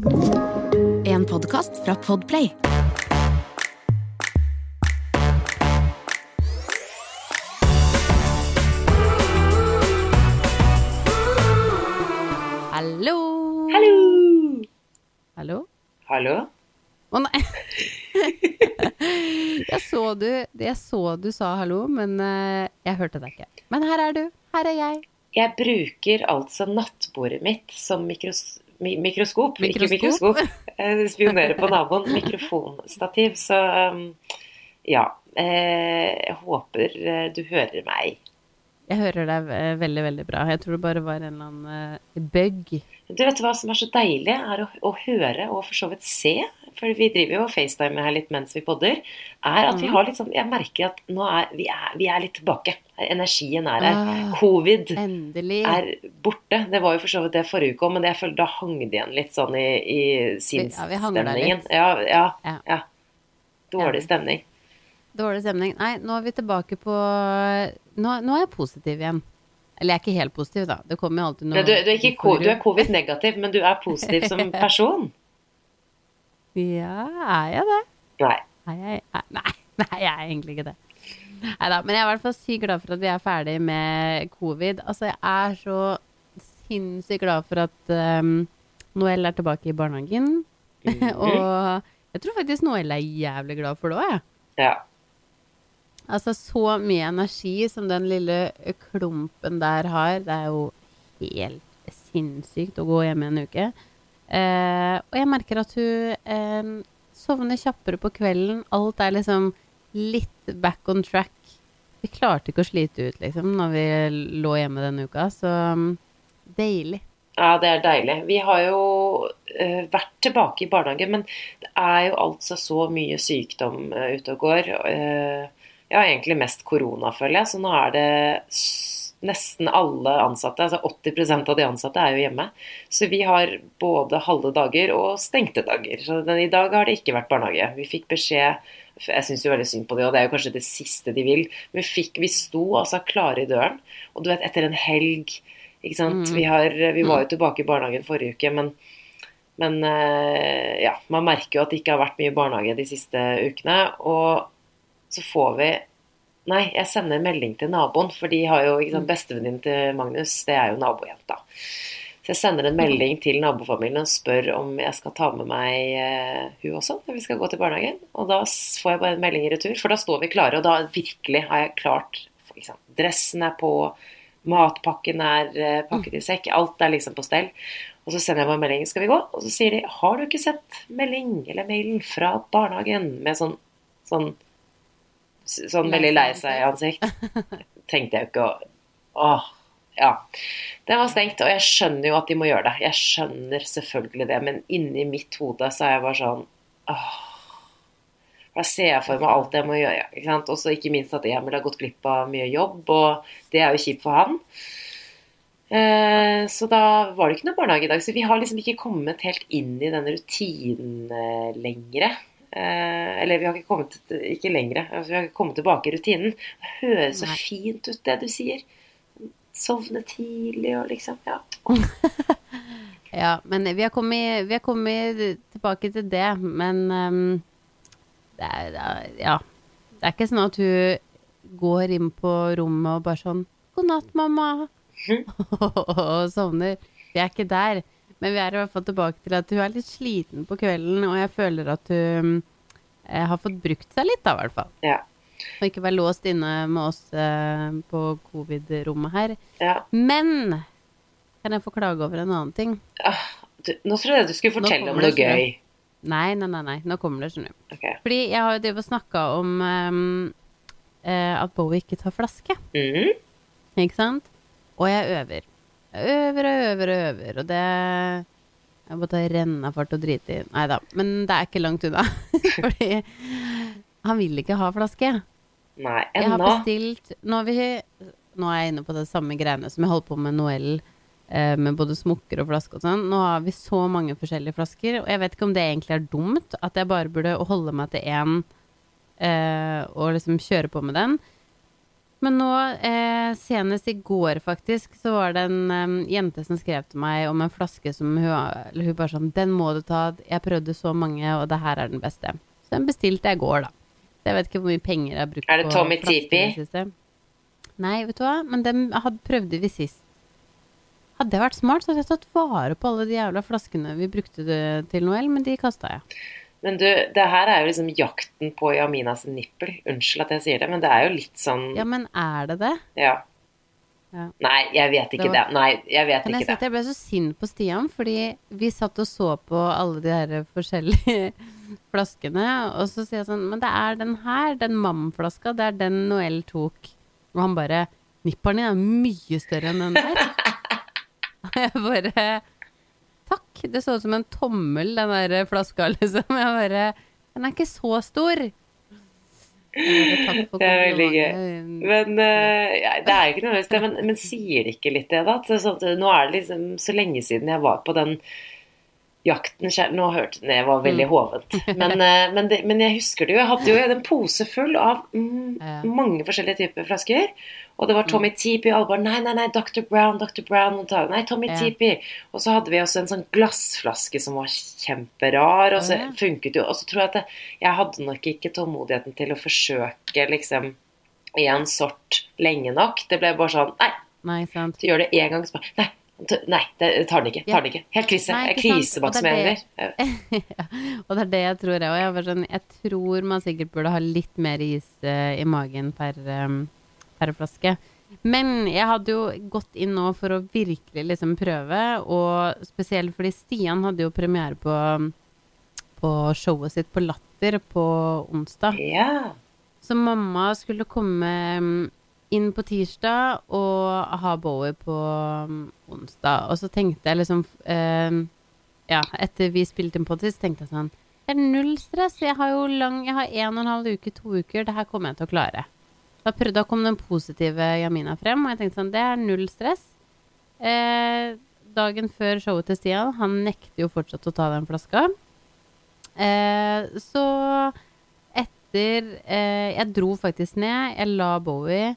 En podkast fra Podplay. Hallo! Hallo! Hallo? Hallo? Å nei! jeg, så du, jeg så du sa hallo, men eh, jeg hørte deg ikke. Men her er du. Her er jeg. Jeg bruker altså nattbordet mitt som mikros mi mikroskop. Ikke Mikroskop? Spionere på naboen. Mikrofonstativ. Så um, ja. Eh, jeg håper eh, du hører meg. Jeg hører deg eh, veldig, veldig bra. Jeg tror det bare var en eller annen eh, bug. Du vet hva som er så deilig, er å, å høre og for så vidt se, for vi driver jo og facetimer her litt mens vi podder, er at vi Mhm. har litt sånn Jeg merker at nå er vi, er vi er litt tilbake. Energien er her. Ah. Covid Endelig. er borte. Det var jo for så vidt det forrige uke òg, men jeg føler da hang det igjen litt sånn i, i Ja, vi hangler sinnsstemningen. Ja, ja, Ja. ja. Dårlig stemning. Dårlig stemning. Nei, nå er vi tilbake på Nå, nå er jeg positiv igjen. Eller jeg er ikke helt positiv, da. Det kommer jo alltid noe du, du, er ko- du er covid-negativ, men du er positiv som person. Ja, er jeg det? Nei. Nei, jeg, nei, nei, jeg er egentlig ikke det. Neida, men jeg er i hvert fall sykt glad for at vi er ferdig med covid. Altså, jeg er så sinnssykt glad for at um, Noel er tilbake i barnehagen. Mhm. og jeg tror faktisk Noel er jævlig glad for det òg, jeg. Ja. Altså, så mye energi som den lille klumpen der har. Det er jo helt sinnssykt å gå hjem i en uke. Eh, og jeg merker at hun eh, sovner kjappere på kvelden. Alt er liksom litt back on track. Vi klarte ikke å slite ut, liksom, når vi lå hjemme denne uka. Så mm, deilig. Ja, det er deilig. Vi har jo uh, vært tilbake i barnehage, men det er jo altså så mye sykdom uh, ute og går. Eh, ja, egentlig mest korona, føler jeg. Så nå er det nesten alle ansatte, altså 80% av de ansatte er jo hjemme. Så vi har både halve dager og stengte dager. Så den, i dag har det ikke vært barnehage. Vi fikk beskjed jeg syns veldig synd på det, og det er jo kanskje det siste de vil. Men vi, fikk, vi sto altså klare i døren, og du vet, etter en helg ikke sant? Mm. Vi, har, vi var jo tilbake i barnehagen forrige uke, men, men eh, ja, man merker jo at det ikke har vært mye barnehage de siste ukene. Og så får vi Nei, jeg sender melding til naboen, for de har jo ikke sant, Bestevenninnen til Magnus, det er jo nabojenta. Så jeg sender en melding til nabofamilien og spør om jeg skal ta med meg uh, hun også når vi skal gå til barnehagen. Og da får jeg bare en melding i retur, for da står vi klare, og da virkelig har jeg klart sant, Dressen er på, matpakken er uh, pakket i sekk, alt er liksom på stell. Og så sender jeg meg en melding, skal vi gå? Og så sier de, har du ikke sett melding eller mailen fra barnehagen? Med sånn, sånn, sånn veldig lei seg i ansikt. Tenkte jeg jo ikke å Åh, ja. Den var stengt, og jeg skjønner jo at de må gjøre det. Jeg skjønner selvfølgelig det, men inni mitt hode så er jeg bare sånn åh. Da ser jeg for meg alt jeg må gjøre. ikke sant? Og så ikke minst at Emil har gått glipp av mye jobb, og det er jo kjipt for han. Eh, så da var det ikke noe barnehage i dag. Så vi har liksom ikke kommet helt inn i den rutinen eh, lenger. Eh, eller vi har ikke kommet ikke lenger, altså, vi har ikke kommet tilbake i rutinen. Det høres så fint ut, det du sier. Sovne tidlig og liksom Ja. Ja, men vi har kommet, vi har kommet tilbake til det, men um, det er, det er, ja. Det er ikke sånn at hun går inn på rommet og bare sånn 'God natt, mamma', og sovner. Vi er ikke der. Men vi er i hvert fall tilbake til at hun er litt sliten på kvelden, og jeg føler at hun eh, har fått brukt seg litt, da, i hvert fall. Ja. Og ikke være låst inne med oss eh, på covid-rommet her. ja. Men kan jeg få klage over en annen ting? Ah, du, nå trodde jeg du skulle fortelle om noe gøy. Nei, nei, nei, nei. Nå kommer det, skjønner du. Okay. Fordi jeg har jo drevet og snakka om um, at Bowie ikke tar flaske, Mm. ikke sant? Og jeg øver. Øver og øver og øver, og det Jeg må ta rennafart og drite i Nei da, men det er ikke langt unna. Fordi han vil ikke ha flaske. Nei, Jeg har bestilt Nå, vi, nå er jeg inne på det samme greiene som jeg holdt på med Noel, eh, med både smokker og flaske og sånn. Nå har vi så mange forskjellige flasker, og jeg vet ikke om det egentlig er dumt at jeg bare burde holde meg til én eh, og liksom kjøre på med den. Men nå, eh, senest i går faktisk, så var det en um, jente som skrev til meg om en flaske som hun, eller hun bare sånn Den må du ta, jeg prøvde så mange, og det her er den beste. Så den bestilte jeg i går, da. Så jeg vet ikke hvor mye penger jeg har brukt Er det på Tommy Tipi? Nei, vet du hva, men den hadde, prøvde vi sist. Hadde jeg vært smart, så hadde jeg tatt vare på alle de jævla flaskene vi brukte til Noel, men de kasta jeg. Men du, det her er jo liksom jakten på Jaminas nippel. Unnskyld at jeg sier det, men det er jo litt sånn Ja, men er det det? Ja. Ja. Nei, jeg vet ikke Det det. Nei, jeg vet Men jeg, ikke det. jeg ble så sint på Stian, fordi vi satt og så på alle de her forskjellige flaskene, og så sier jeg sånn Men det er den her, den Mam-flaska, det er den Noel tok. Og han bare Nipperen din er mye større enn den der. Og jeg bare Takk. Det så ut som en tommel, den der flaska, liksom. Jeg bare Den er ikke så stor. Jeg Det er veldig gøy. Men uh, ja, det er jo ikke noe det. Men, men sier det ikke litt det, da? Så, sånn at nå er det liksom så lenge siden jeg var på den jakten selv. Nå hørte det var veldig Mm. hovent. Men, uh, men, det, men jeg husker det jo. Jeg hadde jo en pose full av mm, mange forskjellige typer flasker. Og det var Tommy Teepy, og alle bare Nei, nei, nei, Dr. Brown, Dr. Brown. og Nei, Tommy Ja. Teepy. Og så hadde vi også en sånn glassflaske som var kjemperar, og så Ja. funket jo Og så tror jeg at det, jeg hadde nok ikke tålmodigheten til å forsøke liksom én sort lenge nok. Det ble bare sånn Nei, Nei, sant. du gjør det én gang, så bare Nei, nei, det tar den ikke. Tar den ikke. Helt krise. Nei, er krisemaksimerer. ja, og det er det jeg tror jeg. òg. jeg, sånn, jeg tror man sikkert burde ha litt mer is eh, i magen per, um, per flaske. Men jeg hadde jo gått inn nå for å virkelig liksom prøve, og spesielt fordi Stian hadde jo premiere på, på showet sitt på Latter på onsdag. Ja. Så mamma skulle komme mm, inn på tirsdag og ha Bowie på mm, onsdag. Og så tenkte jeg liksom eh, Ja, etter vi spilte inn på det, så tenkte jeg sånn Det er null stress. Jeg har jo lang Jeg har en og en halv uke, to uker. Det her kommer jeg til å klare. Da, prøv, da kom den positive Jamina frem, og jeg tenkte sånn Det er null stress. Eh, dagen før showet til Stian, han nekter jo fortsatt å ta den flaska. Eh, så etter eh, Jeg dro faktisk ned. Jeg la Bowie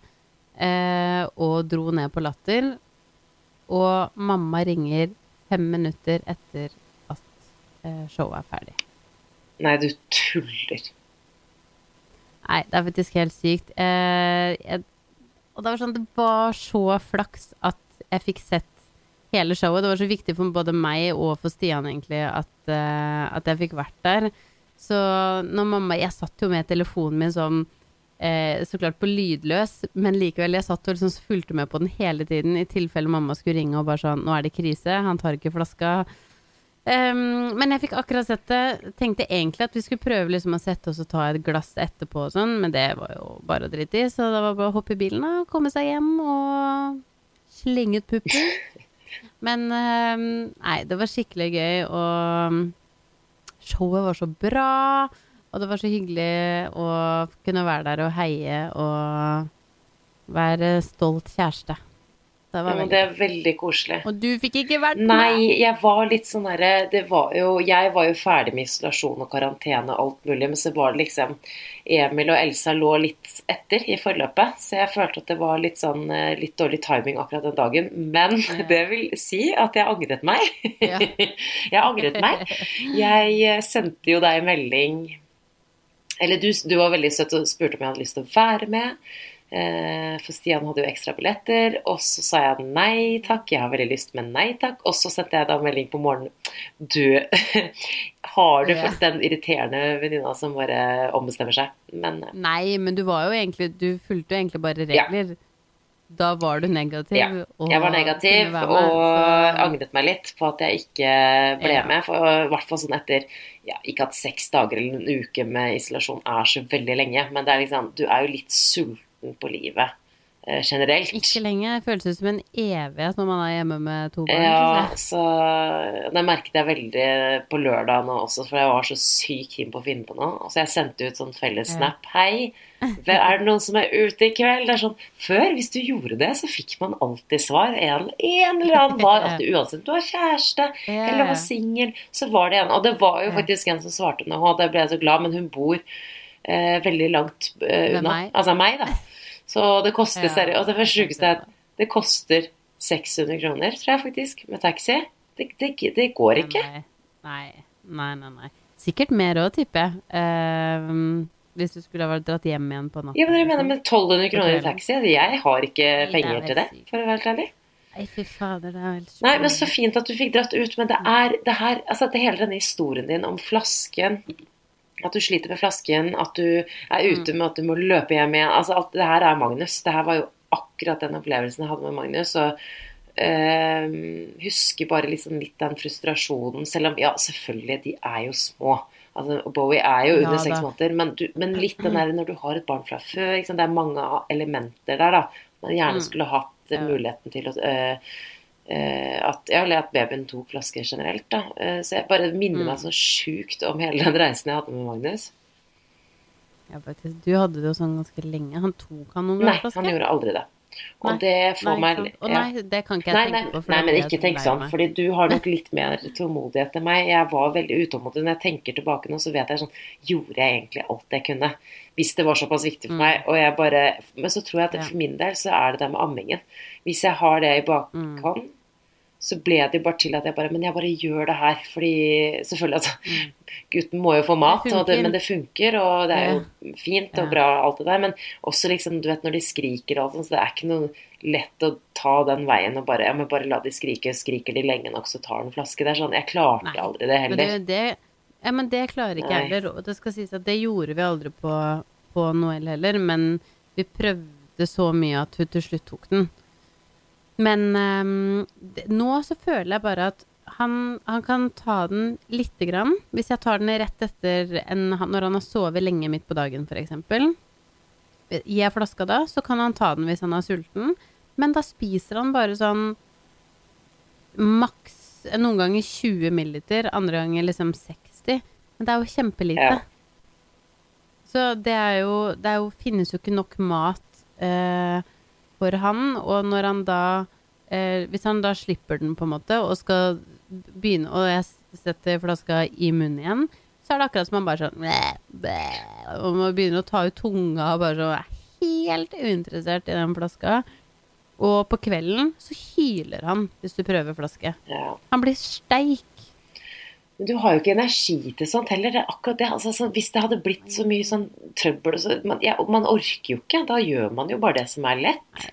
eh, og dro ned på Latter. Og mamma ringer fem minutter etter at eh, showet er ferdig. Nei, du tuller. Nei, det er faktisk helt sykt. Eh, jeg, og det var sånn Det var så flaks at jeg fikk sett hele showet. Det var så viktig for både meg og for Stian egentlig at, eh, at jeg fikk vært der. Så når mamma Jeg satt jo med telefonen min sånn eh, så klart på lydløs, men likevel, jeg satt og liksom fulgte med på den hele tiden i tilfelle mamma skulle ringe og bare sånn Nå er det krise, han tar ikke flaska. Ehm, men jeg fikk akkurat sett det. Tenkte egentlig at vi skulle prøve liksom å sette oss og ta et glass etterpå og sånn, men det var jo bare å drite i. Så det var bare å hoppe i bilen og komme seg hjem og slenge ut puppen. Men um, nei, det var skikkelig gøy, og showet var så bra. Og det var så hyggelig å kunne være der og heie og være stolt kjæreste. Det veldig det er veldig koselig. Og du fikk ikke vært med! Nei, jeg var litt sånn derre Det var jo Jeg var jo ferdig med isolasjon og karantene og alt mulig, men så var det liksom Emil og Elsa lå litt etter i forløpet, så jeg følte at det var litt sånn eh, litt dårlig timing akkurat den dagen. Men Ja. det vil si at jeg angret meg. Ja. jeg angret meg. Jeg eh, sendte jo deg melding Eller du, du var veldig søt og spurte om jeg hadde lyst til å være med. Eh, For Stian hadde jo ekstra billetter, og så sa jeg nei takk, jeg har veldig lyst, men nei takk. Og så sendte jeg da melding på morgenen. Du, har du Ja. fått den irriterende venninna som bare ombestemmer seg? Men eh, Nei, men du var jo egentlig Du fulgte jo egentlig bare Ja. regler. Da var du negativ. Ja, jeg var negativ med, og så- angret meg litt på at jeg ikke ble Ja. med. For I hvert fall sånn etter ja, Ikke at seks dager eller en uke med isolasjon er så veldig lenge, men det er liksom, du er jo litt sulten på livet eh, generelt. Ikke lenge. Føles ut som en evighet når man er hjemme med to barn. Ja, så det merket jeg veldig på lørdag nå også, for jeg var så sykt keen på å finne på noe. Så jeg sendte ut sånn felles Ja. Hei, er det noen som er ute i kveld? Det er sånn, Før, hvis du gjorde det, så fikk man alltid svar. En, en eller annen var at uansett du har kjæreste Ja, eller var singel, så var det en. Og det var jo faktisk en som svarte nå, og da ble jeg så glad, men hun bor eh, veldig langt eh, unna. meg? Altså meg, da. Så det koster seriøst Og det første sjukeste er at det koster 600 kroner, tror jeg faktisk, med taxi. Det, det, det går ikke. Nei, nei, nei, nei. Sikkert mer òg, tipper jeg. Uh, hvis du skulle ha dratt hjem igjen på natta. Ja, men dere mener med 1200 kroner i taxi? Jeg har ikke er penger til det, for å være helt ærlig. Nei, fy fader, det er helt Nei, men så fint at du fikk dratt ut, men det er det her Altså, det hele denne historien din om flasken At du sliter med flasken, at du er ute med at du må løpe hjem igjen Altså, alt det her er Magnus. Det her var jo akkurat den opplevelsen jeg hadde med Magnus. Og eh, husker bare liksom litt den frustrasjonen, selv om Ja, selvfølgelig, de er jo små. Altså, Bowie er jo under ja, seks måneder, men, du, men litt den der når du har et barn fra før? Det er mange elementer der, da. Man gjerne Mm. skulle hatt muligheten til å eh, at, ja, eller at babyen tok flasker generelt. Da. Eh, så jeg bare minner Mm. meg så sjukt om hele den reisen jeg hadde med Magnus. Ja, faktisk. Du hadde det jo sånn ganske lenge. Han tok han noen Nei, glassflasker? han gjorde aldri det. Og Nei. det får Nei, meg. Å ja. nei, det kan ikke jeg Nei, tenke på. nei, men ikke tenk sånn, fordi du har nok litt mer tålmodighet enn meg. Jeg var veldig utålmodig. Når jeg tenker tilbake nå, så vet jeg sånn Gjorde jeg egentlig alt jeg kunne? Hvis det var såpass viktig for Mm. meg. Og jeg bare Men så tror jeg at for min del så er det det med ammingen. Hvis jeg har det i Mm. bakhånd, så ble det jo bare til at jeg bare Men jeg bare gjør det her. Fordi selvfølgelig, altså. Gutten må jo få mat, Det det, men det funker, og det er jo fint og bra, alt det der. Men også liksom, du vet når de skriker og alt sånt, så det er ikke noe lett å ta den veien og bare Ja, men bare la de skrike. Skriker de lenge nok, så tar den en flaske. Det er sånn Jeg klarte aldri det Men heller. det, det, ja, men det klarer ikke jeg heller. Og det skal sies at det gjorde vi aldri på, på Noel heller, men vi prøvde så mye at hun til slutt tok den. Men um, nå så føler jeg bare at han, han kan ta den lite grann. Hvis jeg tar den rett etter en, når han har sovet lenge midt på dagen, f.eks. Gir jeg flaska da, så kan han ta den hvis han er sulten. Men da spiser han bare sånn maks noen ganger 20 milliliter, andre ganger liksom 60. Men det er jo kjempelite. Ja. Så det er jo Det er jo, finnes jo ikke nok mat eh, for han, og når han da eh, Hvis han da slipper den, på en måte, og skal begynne Og jeg setter flaska i munnen igjen, så er det akkurat som han bare sånn Og man begynner å ta ut tunga og bare sånn er helt uinteressert i den flaska. Og på kvelden så hyler han hvis du prøver flaske. Han blir steik. Men du har jo ikke energi til sånt heller. Det er akkurat det. Altså, så hvis det hadde blitt så mye sånn trøbbel så, man, ja, Man orker jo ikke. Da gjør man jo bare det som er lett.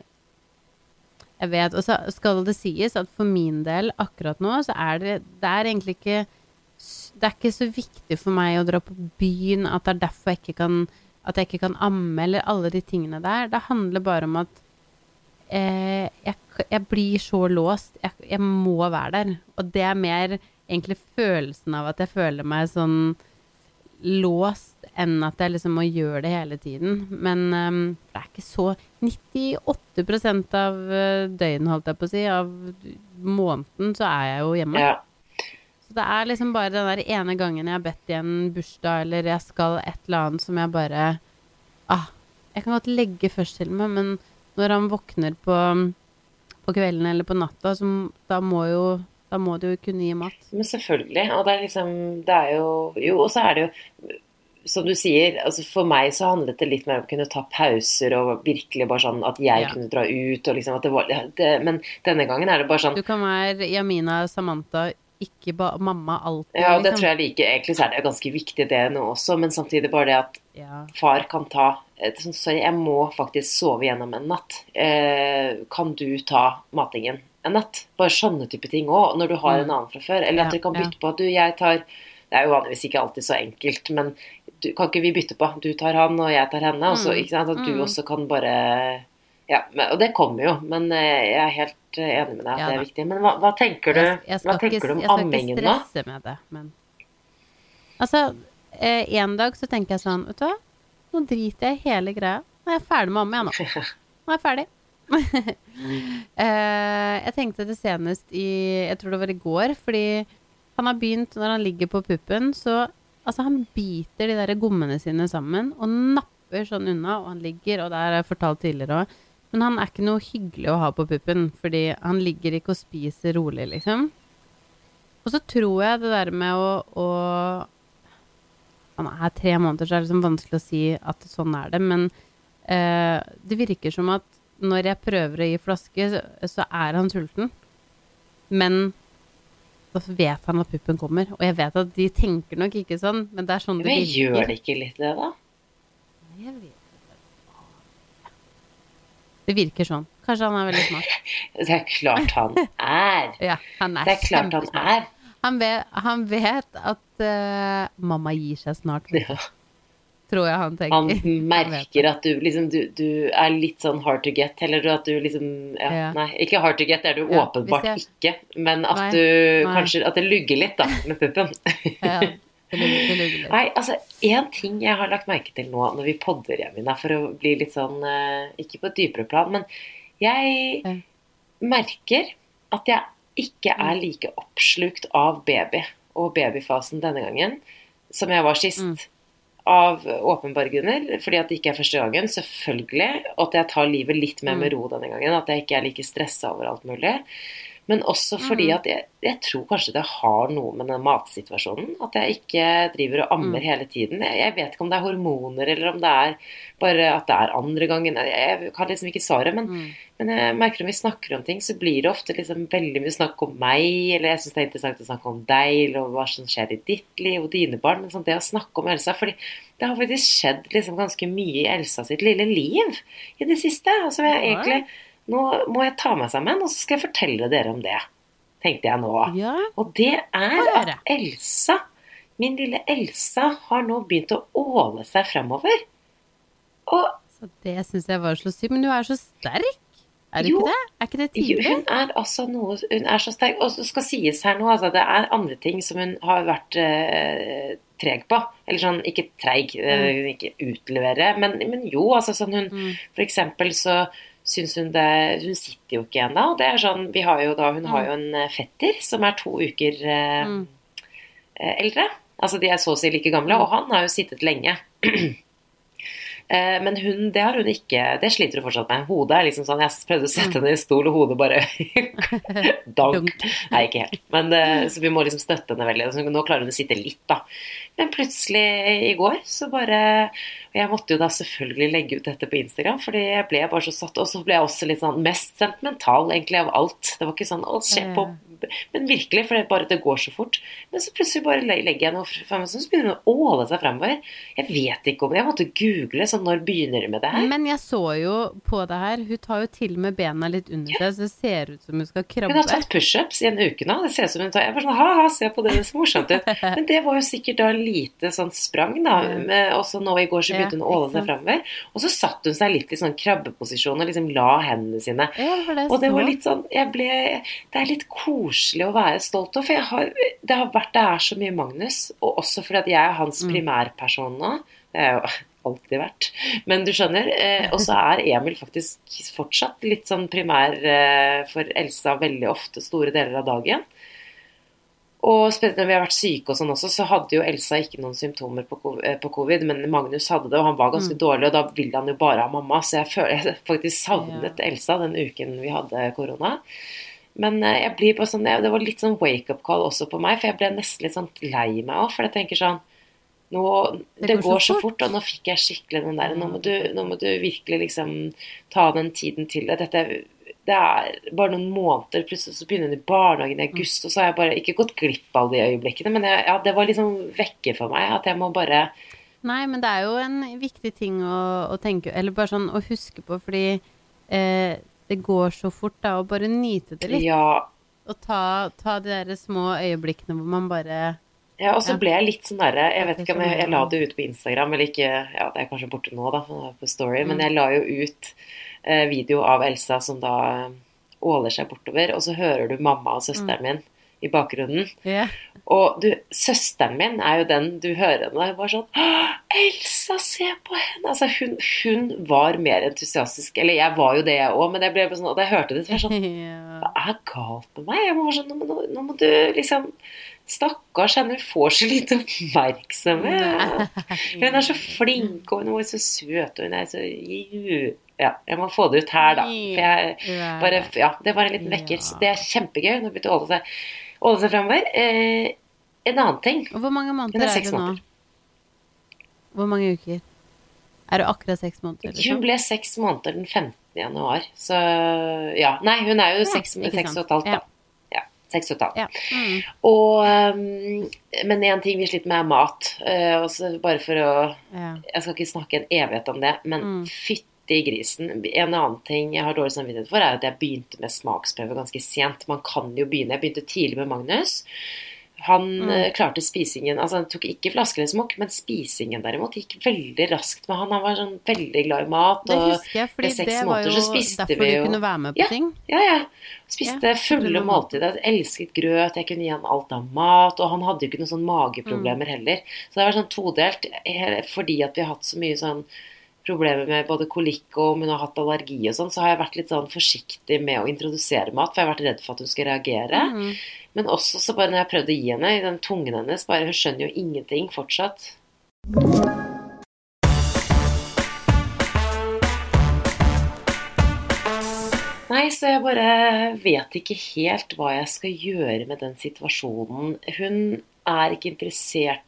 Jeg vet, og så skal det sies at for min del akkurat nå, så er det, det er egentlig ikke Det er ikke så viktig for meg å dra på byen, at det er derfor jeg ikke kan At jeg ikke kan amme, eller alle de tingene der. Det handler bare om at eh, jeg, jeg blir så låst. Jeg, jeg må være der. Og det er mer egentlig følelsen av at jeg føler meg sånn låst enn at jeg liksom må gjøre det hele tiden. Men um, det er ikke så 98 av eh, døgnet, holdt jeg på å si, av måneden, så er jeg jo hjemme. Ja. Så det er liksom bare den der ene gangen jeg har bedt i en bursdag, eller jeg skal et eller annet som jeg bare Ah, jeg kan godt legge først til meg, men når han våkner på, på kvelden eller på natta, så da må jo da må du jo kunne gi mat. Men selvfølgelig. Og det er liksom Det er jo Jo, og så er det jo som du sier, altså for meg så handlet det litt mer om å kunne ta pauser og virkelig bare sånn at jeg Ja. kunne dra ut og liksom at det var det, Men denne gangen er det bare sånn Du kan være Jamina, Samantha, ikke ba mamma alltid. Ja, og det liksom. tror jeg like Egentlig så er det jo ganske viktig det nå også, men samtidig bare det at Ja. far kan ta eh, sånn, Sorry, jeg må faktisk sove gjennom en natt. Eh, kan du ta matingen en natt? Bare sånne type ting òg, når du har en Mm. annen fra før. Eller Ja, at dere kan ja. bytte på. Du, jeg tar Det er jo vanligvis ikke alltid så enkelt, men du, kan ikke vi bytte på? Du tar han, og jeg tar henne. Og så, Mm. ikke sant, at du Mm. også kan bare Ja, og det kommer jo, men eh, jeg er helt eh, enig med deg at Ja det er viktig. Men hva, hva tenker du, Jeg, jeg hva tenker ikke, du om jeg skal ikke stresse med det, men Altså, eh, en dag så tenker jeg sånn, vet du hva, nå driter jeg i hele greia. Nå er jeg ferdig med amme, jeg nå. Nå er jeg ferdig. eh, jeg tenkte det senest i, jeg tror det var i går, fordi han har begynt, når han ligger på puppen, så, altså han biter de der gommene sine sammen, og napper sånn unna, og han ligger, og det har jeg fortalt tidligere òg, men han er ikke noe hyggelig å ha på puppen, fordi han ligger ikke og spiser rolig, liksom. Og så tror jeg det der med å, å Han er tre måneder, så er det liksom vanskelig å si at sånn er det, men eh, Det virker som at når jeg prøver å gi flaske, så, er han sulten. Men da vet han at puppen kommer. Og jeg vet at de tenker nok ikke sånn, men det er sånn det virker. gjør det ikke litt det, da? Jeg vet ikke. Det virker sånn. Kanskje han er veldig smart. Det er klart han er. Ja, han er, Det er klart han er. Han vet, han vet at uh, mamma gir seg snart, Ja. Tror jeg han tenker. Han merker at du liksom du, du er litt sånn hard to get, eller at du liksom ja, Ja. Nei, ikke hard to get, det er du Ja, åpenbart jeg... ikke. Men at Nei, du nei. kanskje At det lugger litt, da, med puppen. Ja, det lugger, det lugger litt. Nei, altså, én ting jeg har lagt merke til nå når vi podder da, for å bli litt sånn eh, Ikke på et dypere plan, men jeg merker at jeg ikke er like oppslukt av baby og babyfasen denne gangen som jeg var sist. Mm. Av åpenbare grunner, fordi at det ikke er første gangen, selvfølgelig. Og at jeg tar livet litt mer med Mm. ro denne gangen. At jeg ikke er like stressa over alt mulig. Men også fordi Mm. at jeg, jeg tror kanskje det har noe med den matsituasjonen. At jeg ikke driver og ammer Mm. hele tiden. Jeg, jeg vet ikke om det er hormoner, eller om det er bare at det er andre gangen. Jeg, jeg kan liksom ikke svaret. Men, Mm. men jeg merker når vi snakker om ting, så blir det ofte liksom veldig mye snakk om meg. Eller jeg syns det er interessant å snakke om deg, eller hva som skjer i ditt liv og dine barn. Men sånn det å snakke om Elsa fordi det har faktisk skjedd liksom ganske mye i Elsa sitt lille liv i det siste. Og så vil jeg egentlig Nå må jeg ta meg sammen, og så skal jeg fortelle dere om det. Tenkte jeg nå. Ja, Og det er at. Elsa, min lille Elsa, har nå begynt å åle seg fremover. Og så det syns jeg var så sykt. Men du er så sterk. Er det Jo. ikke det? Er ikke det tidlig? Hun er altså noe Hun er så sterk. Og så skal sies her nå, altså det er andre ting som hun har vært eh, treg på. Eller sånn, ikke treig, mm. ikke utlevere, men, men jo, altså sånn hun Mm. For eksempel så syns hun det Hun sitter jo ikke ennå. Det er sånn Vi har jo da Hun har jo en eh, fetter som er to uker eh, Mm. eh, eldre. Altså de er så å si like gamle, og han har jo sittet lenge. Eh, Men hun, det har hun ikke Det sliter hun fortsatt med. Hodet er liksom sånn Jeg prøvde å sette henne i stol, og hodet bare Dank. Dunk. Nei, ikke helt. Men, eh, så vi må liksom støtte henne veldig. Så nå klarer hun å sitte litt, da. Men plutselig i går så bare Og jeg måtte jo da selvfølgelig legge ut dette på Instagram, fordi jeg ble bare så satt. Og så ble jeg også litt sånn mest sentimental egentlig av alt. Det var ikke sånn å se på Men virkelig, for det bare det går så fort. Men så plutselig bare legger jeg noe frem, og så begynner hun å åle seg fremover. Jeg vet ikke om Jeg måtte google sånn når begynner det med det her. Men jeg så jo på det her, hun tar jo til med bena litt under seg, så det ser ut som hun skal krabbe. Hun har tatt pushups i en uke nå. Det ser ut som hun tar Jeg var sånn, ha-ha, se på det, det ser morsomt ut. Men det var jo sikkert da lite sånn sprang, da. Med, også nå i går så begynte hun å åle seg fremover. Og så satt hun seg litt i sånn krabbeposisjon og liksom la hendene sine Ja, det og det var litt sånn jeg ble, Det er litt koselig å være stolt av, for jeg har, det har vært det er så mye Magnus. Og også fordi at jeg er hans Mm. primærperson nå. Det er jo alltid vært. Men du skjønner. Eh, og så er Emil faktisk fortsatt litt sånn primær eh, for Elsa veldig ofte store deler av dagen. Og spesielt når vi har vært syke og sånn også, så hadde jo Elsa ikke noen symptomer på eh, på covid, men Magnus hadde det, og han var ganske Mm. dårlig, og da ville han jo bare ha mamma, så jeg føler jeg faktisk savnet Elsa den uken vi hadde korona. Men eh, jeg blir bare sånn, det var litt sånn wake-up call også på meg, for jeg ble nesten litt sånn lei meg òg, for jeg tenker sånn nå, det, går så fort. og nå fikk jeg skikkelig den der. Nå må, du, nå må du virkelig liksom ta den tiden til det. Dette, det er bare noen måneder, plutselig så begynner hun i barnehagen i august, og så har jeg bare ikke gått glipp av de øyeblikkene, men jeg, ja, det var liksom vekke for meg at jeg må bare Nei, men det er jo en viktig ting å, å tenke Eller bare sånn å huske på, fordi eh, det går så fort, da, å bare nyte det litt. Ja. Og ta, ta de der små øyeblikkene hvor man bare Ja, og så ble jeg litt sånn derre Jeg vet ikke om jeg, jeg la det ut på Instagram, eller ikke Ja, det er kanskje borte nå, da, på Story, men Mm. jeg la jo ut eh, video av Elsa som da eh, åler seg bortover, og så hører du mamma og søsteren min i bakgrunnen. Yeah. Og du, søsteren min er jo den du hører henne bare sånn Elsa, se på henne! Altså, hun, hun var mer entusiastisk. Eller jeg var jo det, jeg òg, men jeg ble sånn, og da jeg hørte det, så var jeg sånn hva er galt med meg? Jeg bare sånn, nå, nå, nå må du liksom Stakkars henne, hun får så lite oppmerksomhet. Hun er så flink, og hun er så søt, og hun er så Ja, jeg må få det ut her, da. For jeg bare Ja, det var en liten vekker. Så det er kjempegøy. Nå begynte å holde seg fremover. Eh, en annen ting hvor mange måneder er er det nå? måneder. Hvor mange uker? Er du akkurat seks måneder? Hun Liksom? ble seks måneder den 15. januar. Så ja. Nei, hun er jo Ja, seks, seks og et halvt, da. Ja. Seks og et halvt. Ja. Mm. Og, øhm, men en ting vi sliter med, er mat. Uh, bare for å ja. Jeg skal ikke snakke en evighet om det, men Mm. fytti grisen. En annen ting jeg har dårlig samvittighet for, er at jeg begynte med smaksprøve ganske sent. Man kan jo begynne. Jeg begynte tidlig med Magnus. Han Mm. eh, klarte spisingen Altså, han tok ikke flaske eller smokk, men spisingen derimot gikk veldig raskt med han. Han var sånn veldig glad i mat. Det husker jeg, fordi det var jo derfor du kunne være med på Ja. ting. Ja, ja. Spiste Ja, fulle måltider. Elsket grøt. Jeg kunne gi han alt av mat. Og han hadde jo ikke noen sånn Mm. mageproblemer heller. Så det var sånn todelt. Fordi at vi har hatt så mye sånn problemer med både kolikk og om hun har hatt allergi og sånn, så har jeg vært litt sånn forsiktig med å introdusere mat, for jeg har vært redd for at hun skal reagere. Mm. Men også så bare når jeg prøvde å gi henne i den tungen hennes, bare hun skjønner jo ingenting fortsatt. Nei, så jeg bare vet ikke helt hva jeg skal gjøre med den situasjonen. Hun er ikke interessert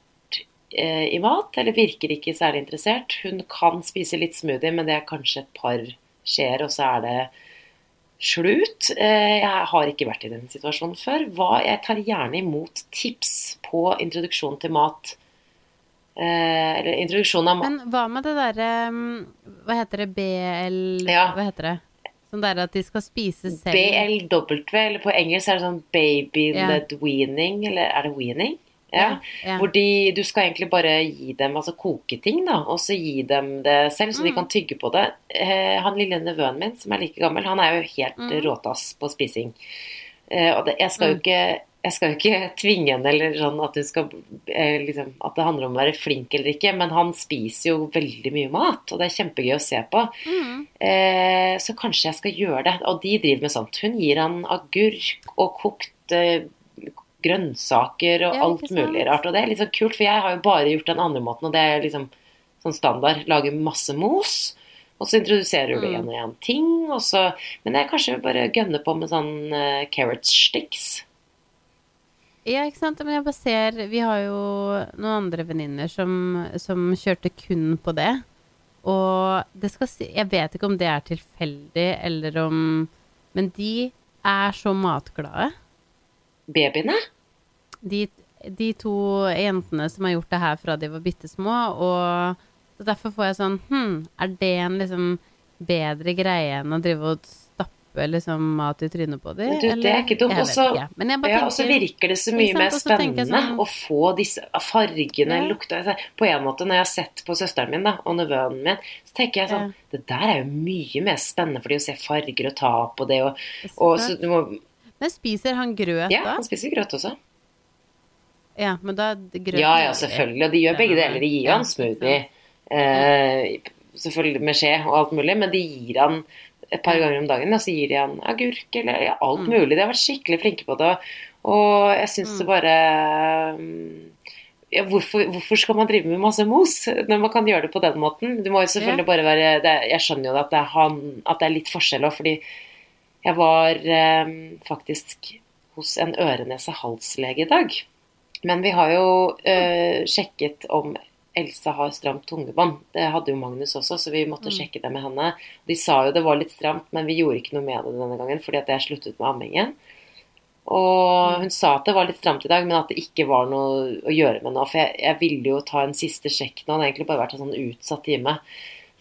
i mat, eller virker ikke særlig interessert. Hun kan spise litt smoothie, men det er kanskje et par skjeer, og så er det slutt. Eh, jeg har ikke vært i den situasjonen før. Jeg tar gjerne imot tips på introduksjon til mat. Eh, eller introduksjon av mat. Men hva med det derre mm, Hva heter det? BL Ja. Hva heter det? Sånn der at de skal spise selv. BLW, eller på engelsk er det sånn baby Ja. led weaning, eller er det weaning? Ja. ja. Hvor de, du skal egentlig bare gi dem, altså koke ting, da, og så gi dem det selv, så de Mm. kan tygge på det. Eh, han lille nevøen min, som er like gammel, han er jo helt Mm. råtass på spising. Eh, og det, jeg skal jo Mm. ikke jeg skal jo ikke tvinge henne eller sånn at, skal, eh, liksom, at det handler om å være flink eller ikke, men han spiser jo veldig mye mat, og det er kjempegøy å se på. Mm. Eh, så kanskje jeg skal gjøre det. Og de driver med sånt. Hun gir han agurk og kokte grønnsaker og Ja, alt mulig rart. Og det er litt sånn kult, for jeg har jo bare gjort den andre måten, og det er liksom sånn standard. Lage masse mos. Og så introduserer du Mm. igjen og igjen ting. Og så, men jeg kanskje bare gønner på med sånn uh, carrot sticks. Ja, ikke sant. Men jeg bare ser Vi har jo noen andre venninner som, som kjørte kun på det. Og det skal si Jeg vet ikke om det er tilfeldig, eller om Men de er så matglade. Babyene? De, de to jentene som har gjort det her fra de var bitte små. Og så derfor får jeg sånn Hm, er det en liksom bedre greie enn å drive og stappe liksom mat i trynet på dem? Det er ikke dumt. Ja, og så ja, virker det så mye mer spennende sånn- å få disse fargene, Ja. lukta På en måte, når jeg har sett på søsteren min da, og nevøen min, så tenker jeg sånn Det der er jo mye mer spennende for de å se farger og ta på det, og, og så du må Men spiser han grøt da? Ja, han spiser grøt også. Ja, men da grøt Ja, ja, selvfølgelig. Og de gjør begge deler. De gir jo han smoothie. Eh, selvfølgelig med skje og alt mulig, men de gir han et par ganger om dagen. Og så gir de han agurk eller ja, alt Mm. mulig. De har vært skikkelig flinke på det. Og jeg syns Mm. det bare mm, ja, hvorfor, hvorfor skal man drive med masse mos når man kan gjøre det på den måten? Du må jo selvfølgelig bare være det, Jeg skjønner jo at det er, han, at det er litt forskjell òg, fordi jeg var eh, faktisk hos en øre-nese-hals-lege i dag. Men vi har jo eh, sjekket om Elsa har stramt tungebånd. Det hadde jo Magnus også, så vi måtte Mm. sjekke det med henne. De sa jo det var litt stramt, men vi gjorde ikke noe med det denne gangen fordi at jeg sluttet med ammingen. Og hun sa at det var litt stramt i dag, men at det ikke var noe å gjøre med nå. For jeg, jeg ville jo ta en siste sjekk nå. Det har egentlig bare vært en sånn utsatt time.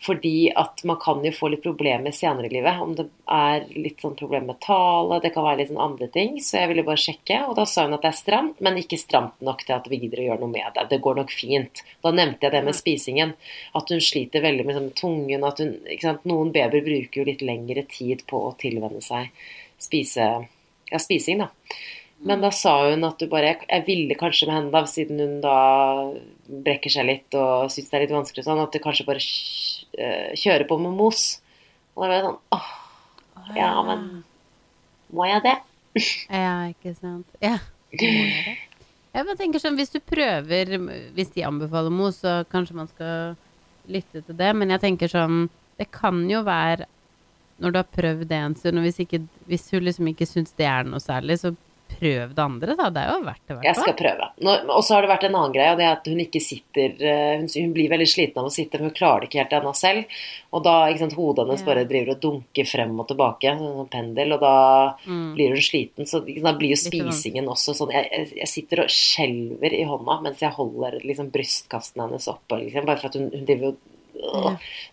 Fordi at man kan jo få litt problemer senere i livet. Om det er litt sånn problem med tale, det kan være litt sånn andre ting. Så jeg ville bare sjekke, og da sa hun at det er stramt, men ikke stramt nok til at vi gidder å gjøre noe med det. Det går nok fint. Da nevnte jeg det med spisingen. At hun sliter veldig med sånn tungen. At hun? Noen babyer bruker jo litt lengre tid på å tilvenne seg spise, ja, spising, da. Men da sa hun at du bare Jeg ville kanskje med henne, da, siden hun da brekker seg litt og syns det er litt vanskelig sånn, at du kanskje bare eh, på med mos. Og da ble jeg sånn åh, ja, men må jeg det? Ja, ikke sant. Ja. må jeg det? Jeg bare tenker sånn, Hvis du prøver, hvis de anbefaler mos, så kanskje man skal lytte til det. Men jeg tenker sånn Det kan jo være når du har prøvd det en stund, og hvis, ikke, hvis hun liksom ikke syns det er noe særlig, så prøv det andre, da. Det er jo verdt det, Jeg skal prøve. Og så har det vært en annen greie, og det er at hun ikke sitter eh, Hun, hun blir veldig sliten av å sitte, men hun klarer det ikke helt ennå selv. Og da, ikke sant, hodet hennes Ja. bare driver og dunker frem og tilbake, sånn pendel, og da Mm. blir hun sliten. Så da blir jo sånn. spisingen også sånn jeg- jeg sitter og skjelver i hånda mens jeg holder liksom brystkassen hennes oppe, liksom, bare for at hun, hun driver og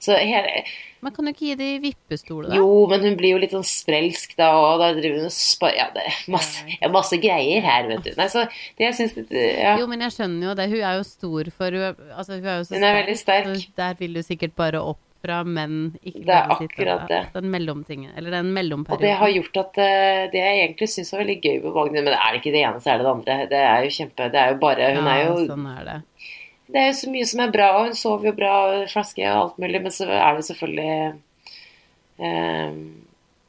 Så hele, Men kan du ikke gi det i vippestol, da? jo, men hun blir jo litt sånn sprelsk da, og da driver hun og spar... Ja, det er masse, masse greier her, vet du. Nei, så det jeg syns ja. Jo, men jeg skjønner jo det. Hun er jo stor for Hun er, altså, hun er jo så Hun er veldig sterk. så Der vil du sikkert bare opp fra menn. Ikke Det er akkurat det. Den mellomtingen. Eller den mellomperioden. Og det har gjort at eh, det jeg egentlig syns var veldig gøy med Wagner, men det er ikke det ene, så er det det andre. Det er jo kjempe Det er jo bare Hun er ja, jo Sånn er det. Det er jo så mye som er bra, og hun sover jo bra, og flaske og alt mulig, men så er det selvfølgelig eh,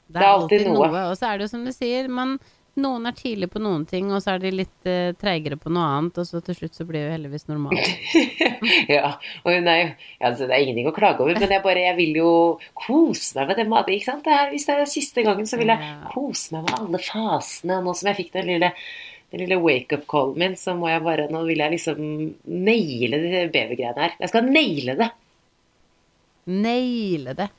Det er alltid noe. Og så er det jo som du sier, man, noen er tidlig på noen ting, og så er de litt eh, treigere på noe annet, og så til slutt så blir det heldigvis normalt. Ja, og hun er jo altså, Det er ingenting å klage over, men jeg bare Jeg vil jo kose meg med det matet, ikke sant? Det er, hvis det er siste gangen, så vil jeg kose meg med alle fasene. Nå som jeg fikk den lille den lille wake-up-callen min, så må jeg bare Nå vil jeg liksom naile de babygreiene her. Jeg skal naile det. Naile det.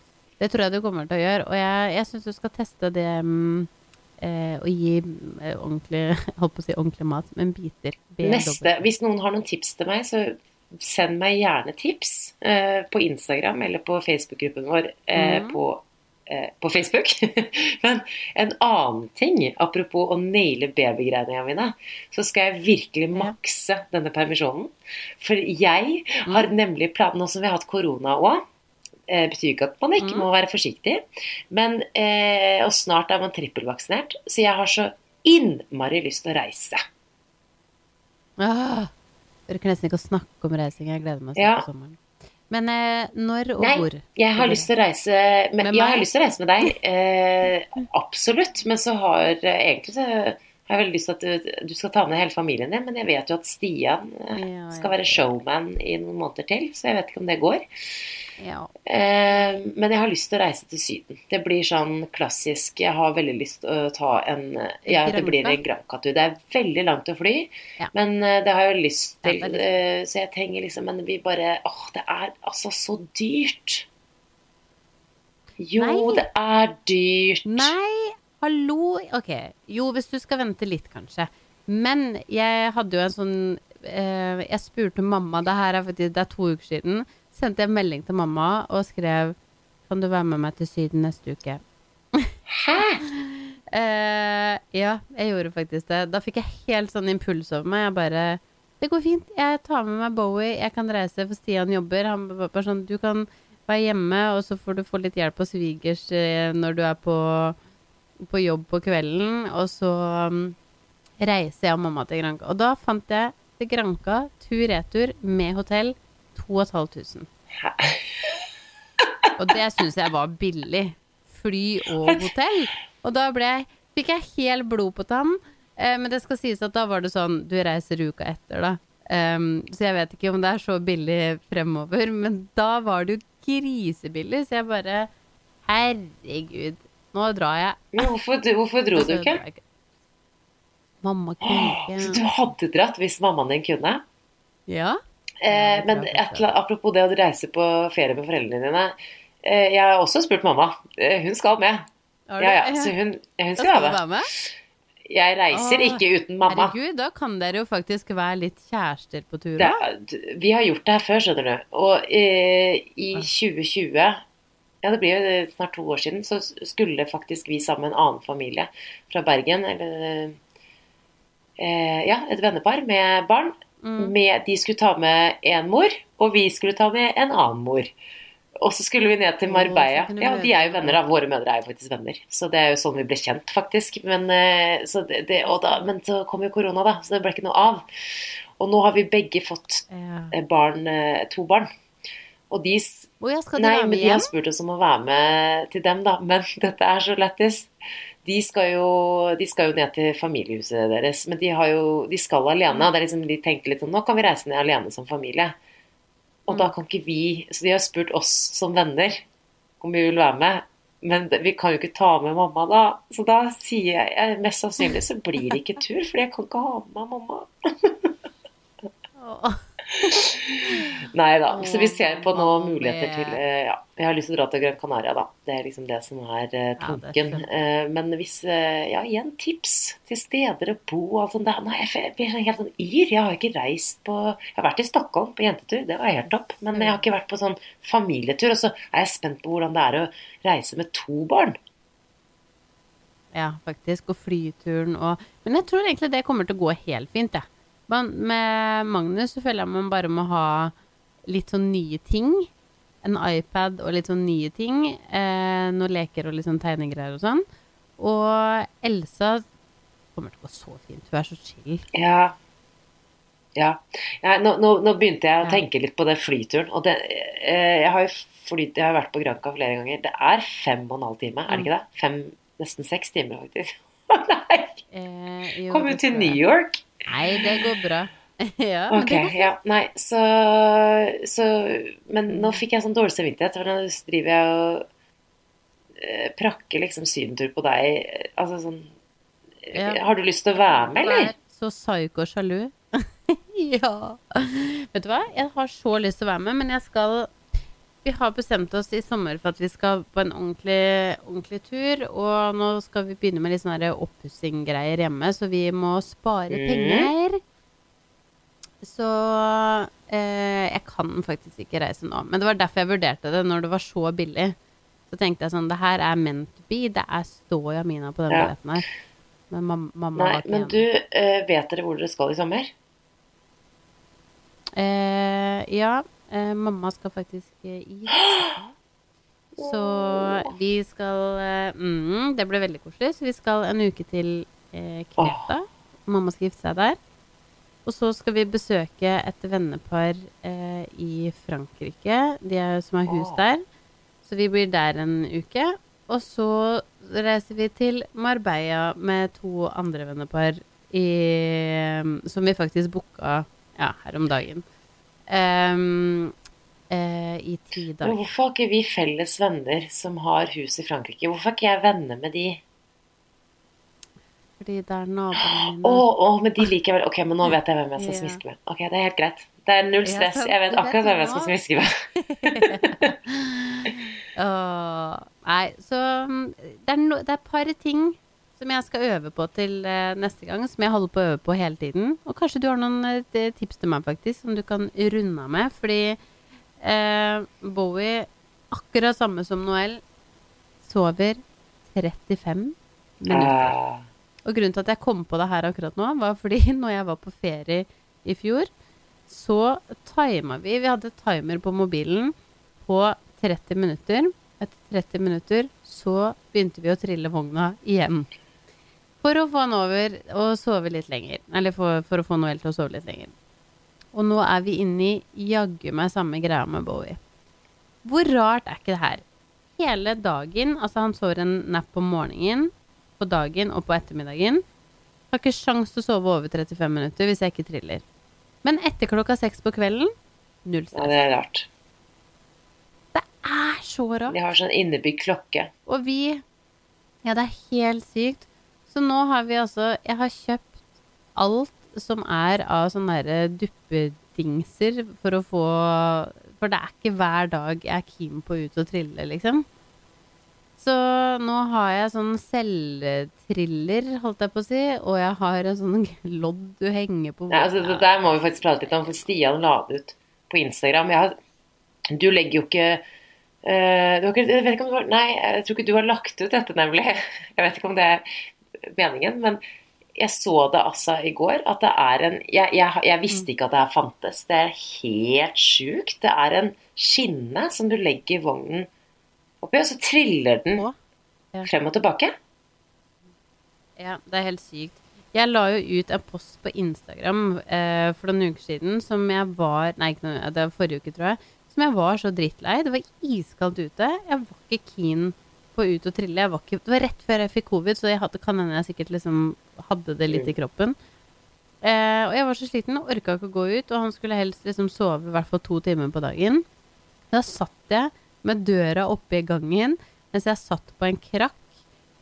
Det tror jeg du kommer til å gjøre. Og jeg, jeg syns du skal teste det mm, eh, å gi eh, ordentlig Holdt på å si ordentlig mat, men biter. Neste, hvis noen har noen tips til meg, så send meg gjerne tips eh, på Instagram eller på Facebook-gruppen vår eh, Mhm. på, på Facebook. Men en annen ting, apropos å naile babygreiene mine, så skal jeg virkelig makse denne permisjonen. For jeg Mm. har nemlig plan Nå som vi har hatt korona òg, eh, betyr ikke at man ikke Mm. må være forsiktig, men eh, og snart er man trippelvaksinert, så jeg har så innmari lyst til å reise. Ah, orker nesten ikke å snakke om reising. Jeg gleder meg sånn Ja. til sommeren. Men eh, når og Nei, hvor? Jeg har lyst til å reise med, Med jeg har lyst til å reise med deg. Eh, absolutt. Men så har eh, egentlig så har jeg veldig lyst til at du, du skal ta med hele familien din. Men jeg vet jo at Stian eh, Ja, skal være showman i noen måneder til, så jeg vet ikke om det går. Ja. Eh, men jeg har lyst til å reise til Syden. Det blir sånn klassisk Jeg har veldig lyst til å ta en Ja, det blir en Granca-tur. Det er veldig langt å fly, Ja. men eh, det har jeg jo lyst til. det eh, så jeg tenker liksom Men vi bare Åh, det er altså så dyrt. Jo, Nei. det er dyrt. Nei, hallo. Ok, jo, hvis du skal vente litt, kanskje. Men jeg hadde jo en sånn eh, Jeg spurte mamma, det her er faktisk det er to uker siden. Sendte jeg melding til mamma og skrev Kan du være med meg til Syden neste uke? Hæ? Eh, ja, jeg gjorde faktisk det. Da fikk jeg helt sånn impuls over meg. Jeg bare Det går fint. Jeg tar med meg Bowie. Jeg kan reise, for Stian jobber. Han bare sånn Du kan være hjemme, og så får du få litt hjelp av svigers eh, når du er på, på jobb på kvelden. Og så um, reiser jeg og mamma til Granca. Og da fant jeg til Granca tur-retur med hotell 2500. Hæ? Og det syns jeg var billig. Fly og hotell. Og da ble jeg, fikk jeg helt blod på tann. Eh, men det skal sies at da var det sånn Du reiser uka etter, da. Um, så jeg vet ikke om det er så billig fremover. Men da var det jo grisebillig, så jeg bare Herregud, nå drar jeg. Men hvorfor, hvorfor dro du ikke? ikke? Mamma kunne Så du hadde dratt hvis mammaen din kunne? Ja? Eh, men et, apropos det å reise på ferie med foreldrene dine. Eh, jeg har også spurt mamma. Eh, hun skal med. Ja, ja, så hun, hun skal skal være med. Jeg reiser ikke uten mamma. Herregud, da kan dere jo faktisk være litt kjærester på tur vi har gjort det her før, skjønner du. Og eh, i 2020 ja, det blir jo snart to år siden, så skulle faktisk vi sammen en annen familie fra Bergen, eller eh, Ja, et vennepar med barn. Mm. Med, de skulle ta med én mor, og vi skulle ta med en annen mor. Og så skulle vi ned til Marbella. Ja, de er jo venner, da. Våre mødre er jo faktisk venner. Så det er jo sånn vi ble kjent, faktisk. Men, eh, så, det, det, og da, men så kom jo korona, da, så det ble ikke noe av. Og nå har vi begge fått eh, barn, eh, to barn. Og de Å ja, skal de Nei, være men med de har spurt oss om å være med til dem, da. Men dette er så lættis. De de skal jo ned til familiehuset deres, men de, har jo, de skal alene. Mm. Det er liksom, de tenker litt sånn Nå kan vi reise ned alene som familie. Og Mm. da kan ikke vi Så de har spurt oss som venner om vi vil være med. men vi kan jo ikke ta med mamma da. Så da sier jeg eh, mest sannsynlig så blir det ikke tur, for jeg kan ikke ha med meg mamma. Nei da. Så vi ser på noen muligheter til eh, Ja, jeg har lyst til å dra til Gran Canaria, da. Det er liksom det som er tanken. Ja. Eh, Men hvis eh, Ja, igjen tips til steder å bo og der. Nei, jeg blir helt sånn yr. Jeg har ikke reist på Jeg har vært i Stockholm på jentetur, det var helt topp. Men jeg har ikke vært på sånn familietur. Og så er jeg spent på hvordan det er å reise med to barn. Ja, faktisk. Og flyturen og Men jeg tror egentlig det kommer til å gå helt fint, jeg. Men med Magnus så føler jeg man bare må ha litt sånn nye ting. En iPad og litt sånn nye ting. Eh, noen leker og litt sånn tegnegreier og sånn. Og Elsa kommer til å gå så fint. Hun er så chill. Ja. Ja. ja nå, nå, nå begynte jeg å tenke litt på det flyturen. Og det, eh, jeg har jo flyt, jeg har vært på Granca flere ganger. Det er fem og en halv time, er det ikke det? Fem, nesten seks timer, faktisk. Nei! Eh, jo, Kom ut til. New York. Nei, det går bra. ja, Ok, ja. Nei, så, så Men nå fikk jeg sånn dårlig samvittighet, for nå driver jeg og eh, prakker liksom sydentur på deg. Altså sånn Ja. Har du lyst til å være med, eller? er så psyko sjalu. ja. Vet du hva? Jeg har så lyst til å være med, men jeg skal Vi har bestemt oss i sommer for at vi skal på en ordentlig, ordentlig tur. Og nå skal vi begynne med litt sånne oppussing-greier hjemme, så vi må spare Mm. penger. Så eh, jeg kan faktisk ikke reise nå. Men det var derfor jeg vurderte det, når det var så billig. Så tenkte jeg sånn Det her er meant to be. Det er stå Jamina på den Ja. billetten her. Men mam mamma Nei, men du, eh, vet dere hvor dere skal i sommer? Eh, ja, eh, mamma skal faktisk eh, i Så vi skal eh, mm, Det ble veldig koselig. Så vi skal en uke til eh, Kreta. Mamma skal gifte seg der. Og så skal vi besøke et vennepar eh, i Frankrike, de er, som har hus der. Så vi blir der en uke. Og så reiser vi til Marbella med to andre vennepar i, som vi faktisk booka ja, her om dagen. Ehm, uh, I ti Men hvorfor har ikke vi felles venner som har hus i Frankrike? Hvorfor er ikke jeg venner med de? Fordi det er naboene Å, mine. å, men de liker vel Ok, men nå vet jeg hvem jeg skal smiske med. Ok, det er helt greit. Det er null stress. Jeg vet akkurat hvem jeg skal smiske med. oh, nei, så mm, det er, no, det er et par ting som jeg skal øve på til eh, neste gang, som jeg holder på å øve på hele tiden. Og kanskje du har noen eh, tips til meg, faktisk, som du kan runde av med. Fordi eh, Bowie, akkurat samme som Noel, sover 35 minutter. Ah, Og grunnen til at jeg kom på det her akkurat nå, var fordi når jeg var på ferie i fjor, så tima vi Vi hadde timer på mobilen på 30 minutter. Etter 30 minutter så begynte vi å trille vogna igjen. For å få han over og sove litt lenger. Eller for, for å få Noel til å sove litt lenger. Og nå er vi inne i jaggu meg samme greia med Bowie. Hvor rart er ikke det her? Hele dagen, altså han sover en napp på morgenen, på dagen og på ettermiddagen. Har ikke sjans til å sove over 35 minutter hvis jeg ikke triller. Men etter klokka seks på kvelden, null ja, stress. det er rart. Det er så rart. De har sånn innebygd klokke. Og vi Ja, det er helt sykt. Så nå har vi altså Jeg har kjøpt alt som er av sånne derre duppedingser for å få For det er ikke hver dag jeg er keen på å ut og trille, liksom. Så nå har jeg sånn selvtriller, holdt jeg på å si, og jeg har en sånn lodd du henger på Nei, altså, det der må vi faktisk prate litt om, for Stian la det ut på Instagram. Har, du legger jo ikke uh, du har ikke, jeg ikke har, Nei, jeg tror ikke du har lagt ut dette, nemlig. Jeg vet ikke om det er meningen, men jeg så det altså i går. At det er en Jeg, jeg, jeg visste ikke at det her fantes. Det er helt sjukt. Det er en skinne som du legger vognen oppi, og så triller den frem og tilbake. Ja, det er helt sykt. Jeg la jo ut en post på Instagram eh, for noen uker siden som jeg var Nei, ikke noe, det var forrige uke, tror jeg. Som jeg var så drittlei. Det var iskaldt ute. Jeg var ikke keen på ut og trille. Var ikke, det var rett før jeg fikk covid, så jeg hadde, kan hende jeg sikkert liksom hadde det litt i kroppen. Eh, og jeg var så sliten og orka ikke å gå ut, og han skulle helst liksom sove i hvert fall to timer på dagen. Da satt jeg med døra oppe i gangen mens jeg satt på en krakk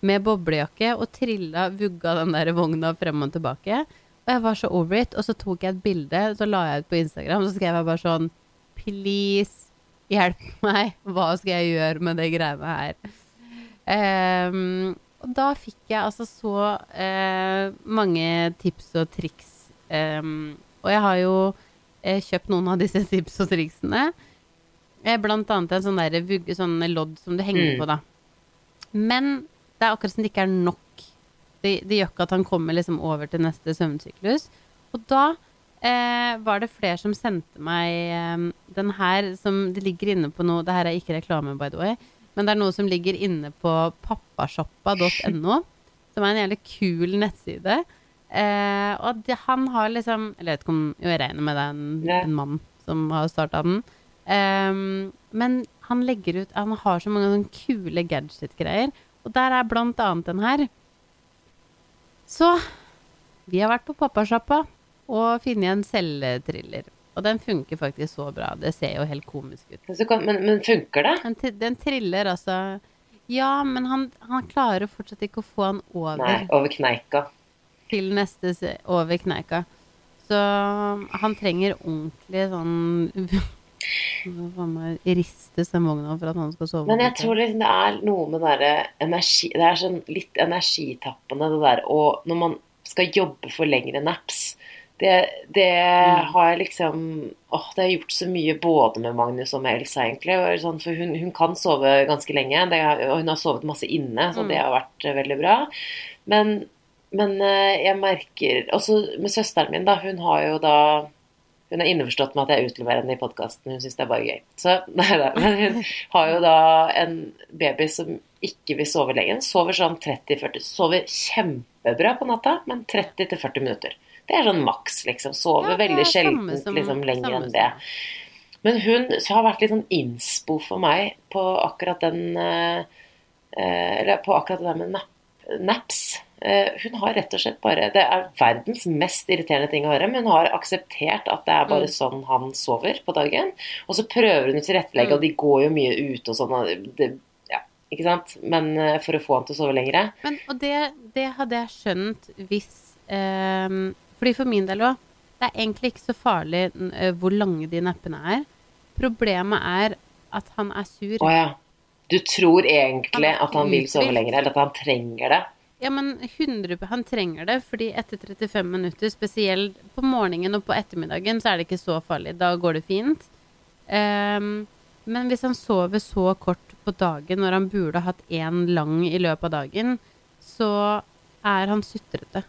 med boblejakke og trilla, vugga den der vogna frem og tilbake. Og jeg var så over it. Og så tok jeg et bilde, så la jeg ut på Instagram, så skrev jeg bare sånn Please, hjelp meg. Hva skal jeg gjøre med de greiene her? Um, og da fikk jeg altså så uh, mange tips og triks. Um, og jeg har jo uh, kjøpt noen av disse tips og triksene. Uh, blant annet en sånn der vugge, sånn lodd som du henger Mm. på, da. Men det er akkurat som det ikke er nok. Det, det gjør ikke at han kommer liksom over til neste søvnsyklus. Og da eh, var det flere som sendte meg eh, den her som Det ligger inne på noe Det her er ikke reklame, by the way. Men det er noe som ligger inne på pappashoppa.no. Som er en jævlig kul nettside. Eh, og det, han har liksom Eller jeg vet ikke om jo, Jeg regner med det er en, en mann som har starta den. Eh, men han legger ut Han har så mange sånne kule gadget-greier. Og der er blant annet den her. Så vi har vært på pappasjappa og funnet en celletriller. Og den funker faktisk så bra. Det ser jo helt komisk ut. Kan, men, men funker det? Den, den triller altså Ja, men han, han klarer fortsatt ikke å få han over Nei, over kneika. til neste over kneika. Så han trenger ordentlig sånn den vogna for at han skal sove. Men jeg tror liksom det er noe med derre energi Det er sånn litt energitappende, det der. Og når man skal jobbe for lengre naps det, det Mm. har jeg liksom Åh, det har gjort så mye både med Magnus og med Elsa, egentlig. Sånn, for hun, hun kan sove ganske lenge, det, og hun har sovet masse inne, så Mm. det har vært eh, veldig bra. Men, men eh, jeg merker Også med søsteren min, da. Hun har jo da hun er innforstått med at jeg utleverer henne i podkasten. Hun syns det er bare gøy. Så, nei da. Men hun har jo da en baby som ikke vil sove lenge. Hun sover sånn 30-40 Sover kjempebra på natta, men 30-40 minutter. Det er sånn maks, liksom. Sover Ja, veldig sjelden liksom, lenger enn det. Men hun så har vært litt sånn innspo for meg på akkurat den eh, eh, Eller på akkurat det der med nap, naps. Eh, hun har rett og slett bare Det er verdens mest irriterende ting å høre, men hun har akseptert at det er bare Mm. sånn han sover på dagen. Og så prøver hun å tilrettelegge, Mm. og de går jo mye ut og sånn. og Det, ja, ikke sant? Men eh, for å få han til å sove lengre. Men, og det, det hadde jeg skjønt hvis ehm, Fordi for min del òg, det er egentlig ikke så farlig eh, hvor lange de neppene er. Problemet er at han er sur. Å ja. Du tror egentlig Han at han vil sove lenger, eller at han trenger det. Ja, men 100, han trenger det, fordi etter 35 minutter, spesielt på morgenen og på ettermiddagen, så er det ikke så farlig. Da går det fint. Um, men hvis han sover så kort på dagen, når han burde hatt én lang i løpet av dagen, så er han sutrete.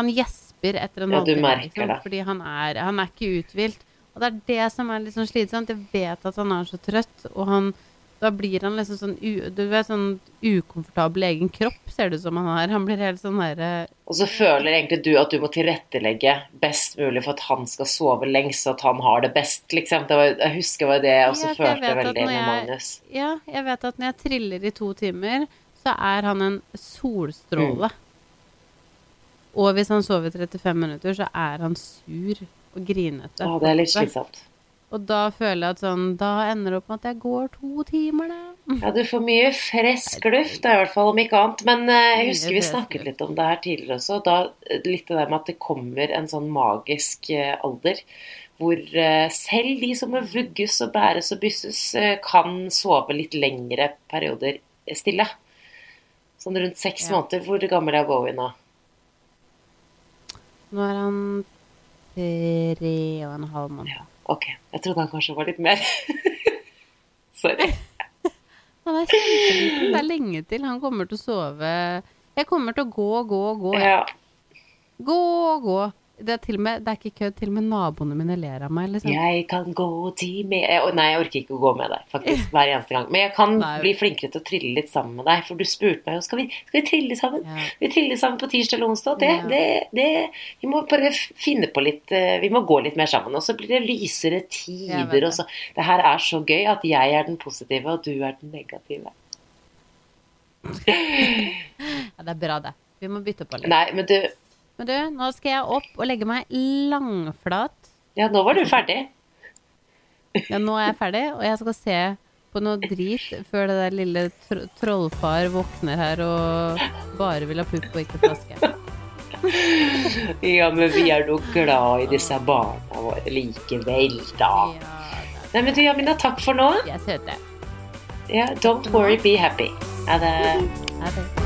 Han gjesper etter en Ja, halvtime, det. fordi han er, han er ikke uthvilt. Og det er det som er litt sånn slitsomt. Jeg vet at han er så trøtt, og han da blir han liksom sånn, u, du vet, sånn ukomfortabel i egen kropp, ser det ut som han er. Han blir helt sånn derre Og så føler egentlig du at du må tilrettelegge best mulig for at han skal sove lengst, så at han har det best, liksom. Det var, jeg husker var det jeg også Ja, jeg følte veldig med Magnus. Ja, jeg vet at når jeg triller i to timer, så er han en solstråle. Og hvis han sover 35 minutter, så er han sur og grinete. Ja, det er litt slitsomt. Og da føler jeg at sånn Da ender det opp med at jeg går to timer, da. Ja, du får mye frisk luft, i hvert fall, om ikke annet. Men eh, jeg husker vi snakket litt om det her tidligere også. Da, eh, litt det der med at det kommer en sånn magisk eh, alder hvor selv de som må vugges og bæres og bysses, kan sove litt lengre perioder stille. Sånn rundt seks Ja. måneder. Hvor gammel er Bowie nå? Nå er han tre og en halv måned. Ok, jeg trodde han kanskje var litt mer. Sorry. Han er kjempeliten. Det er lenge til. Han kommer til å sove Jeg kommer til å gå, gå, gå. Ja, Gå, gå. Det er, til og med, det er ikke kødd. Til og med naboene mine ler av meg. Liksom. jeg kan gå ti med Å, Nei, jeg orker ikke å gå med deg, faktisk, hver eneste gang. Men jeg kan Nei. bli flinkere til å trille litt sammen med deg, for du spurte meg jo skal vi, skal vi trille sammen. Ja. Vi triller sammen på tirsdag eller onsdag. Det, Ja. det, det, vi må bare finne på litt eh, Vi må gå litt mer sammen. Og så blir det lysere tider. Og så. Det her er så gøy at jeg er den positive, og du er den negative. Ja, det er bra, det. Vi må bytte på litt. Nei, men du Men du, nå skal jeg opp og legge meg langflat. Ja, nå var du ferdig. Ja, nå er jeg ferdig, og jeg skal se på noe drit før det der lille tr trollfar våkner her og bare vil ha pupp og ikke flaske. Ja, men vi er nå glad i disse barna våre likevel, da. Ja, Nei, men du Jamina, takk for nå. Jeg er søte. Ja, don't worry, be happy. Ha det. Ha det.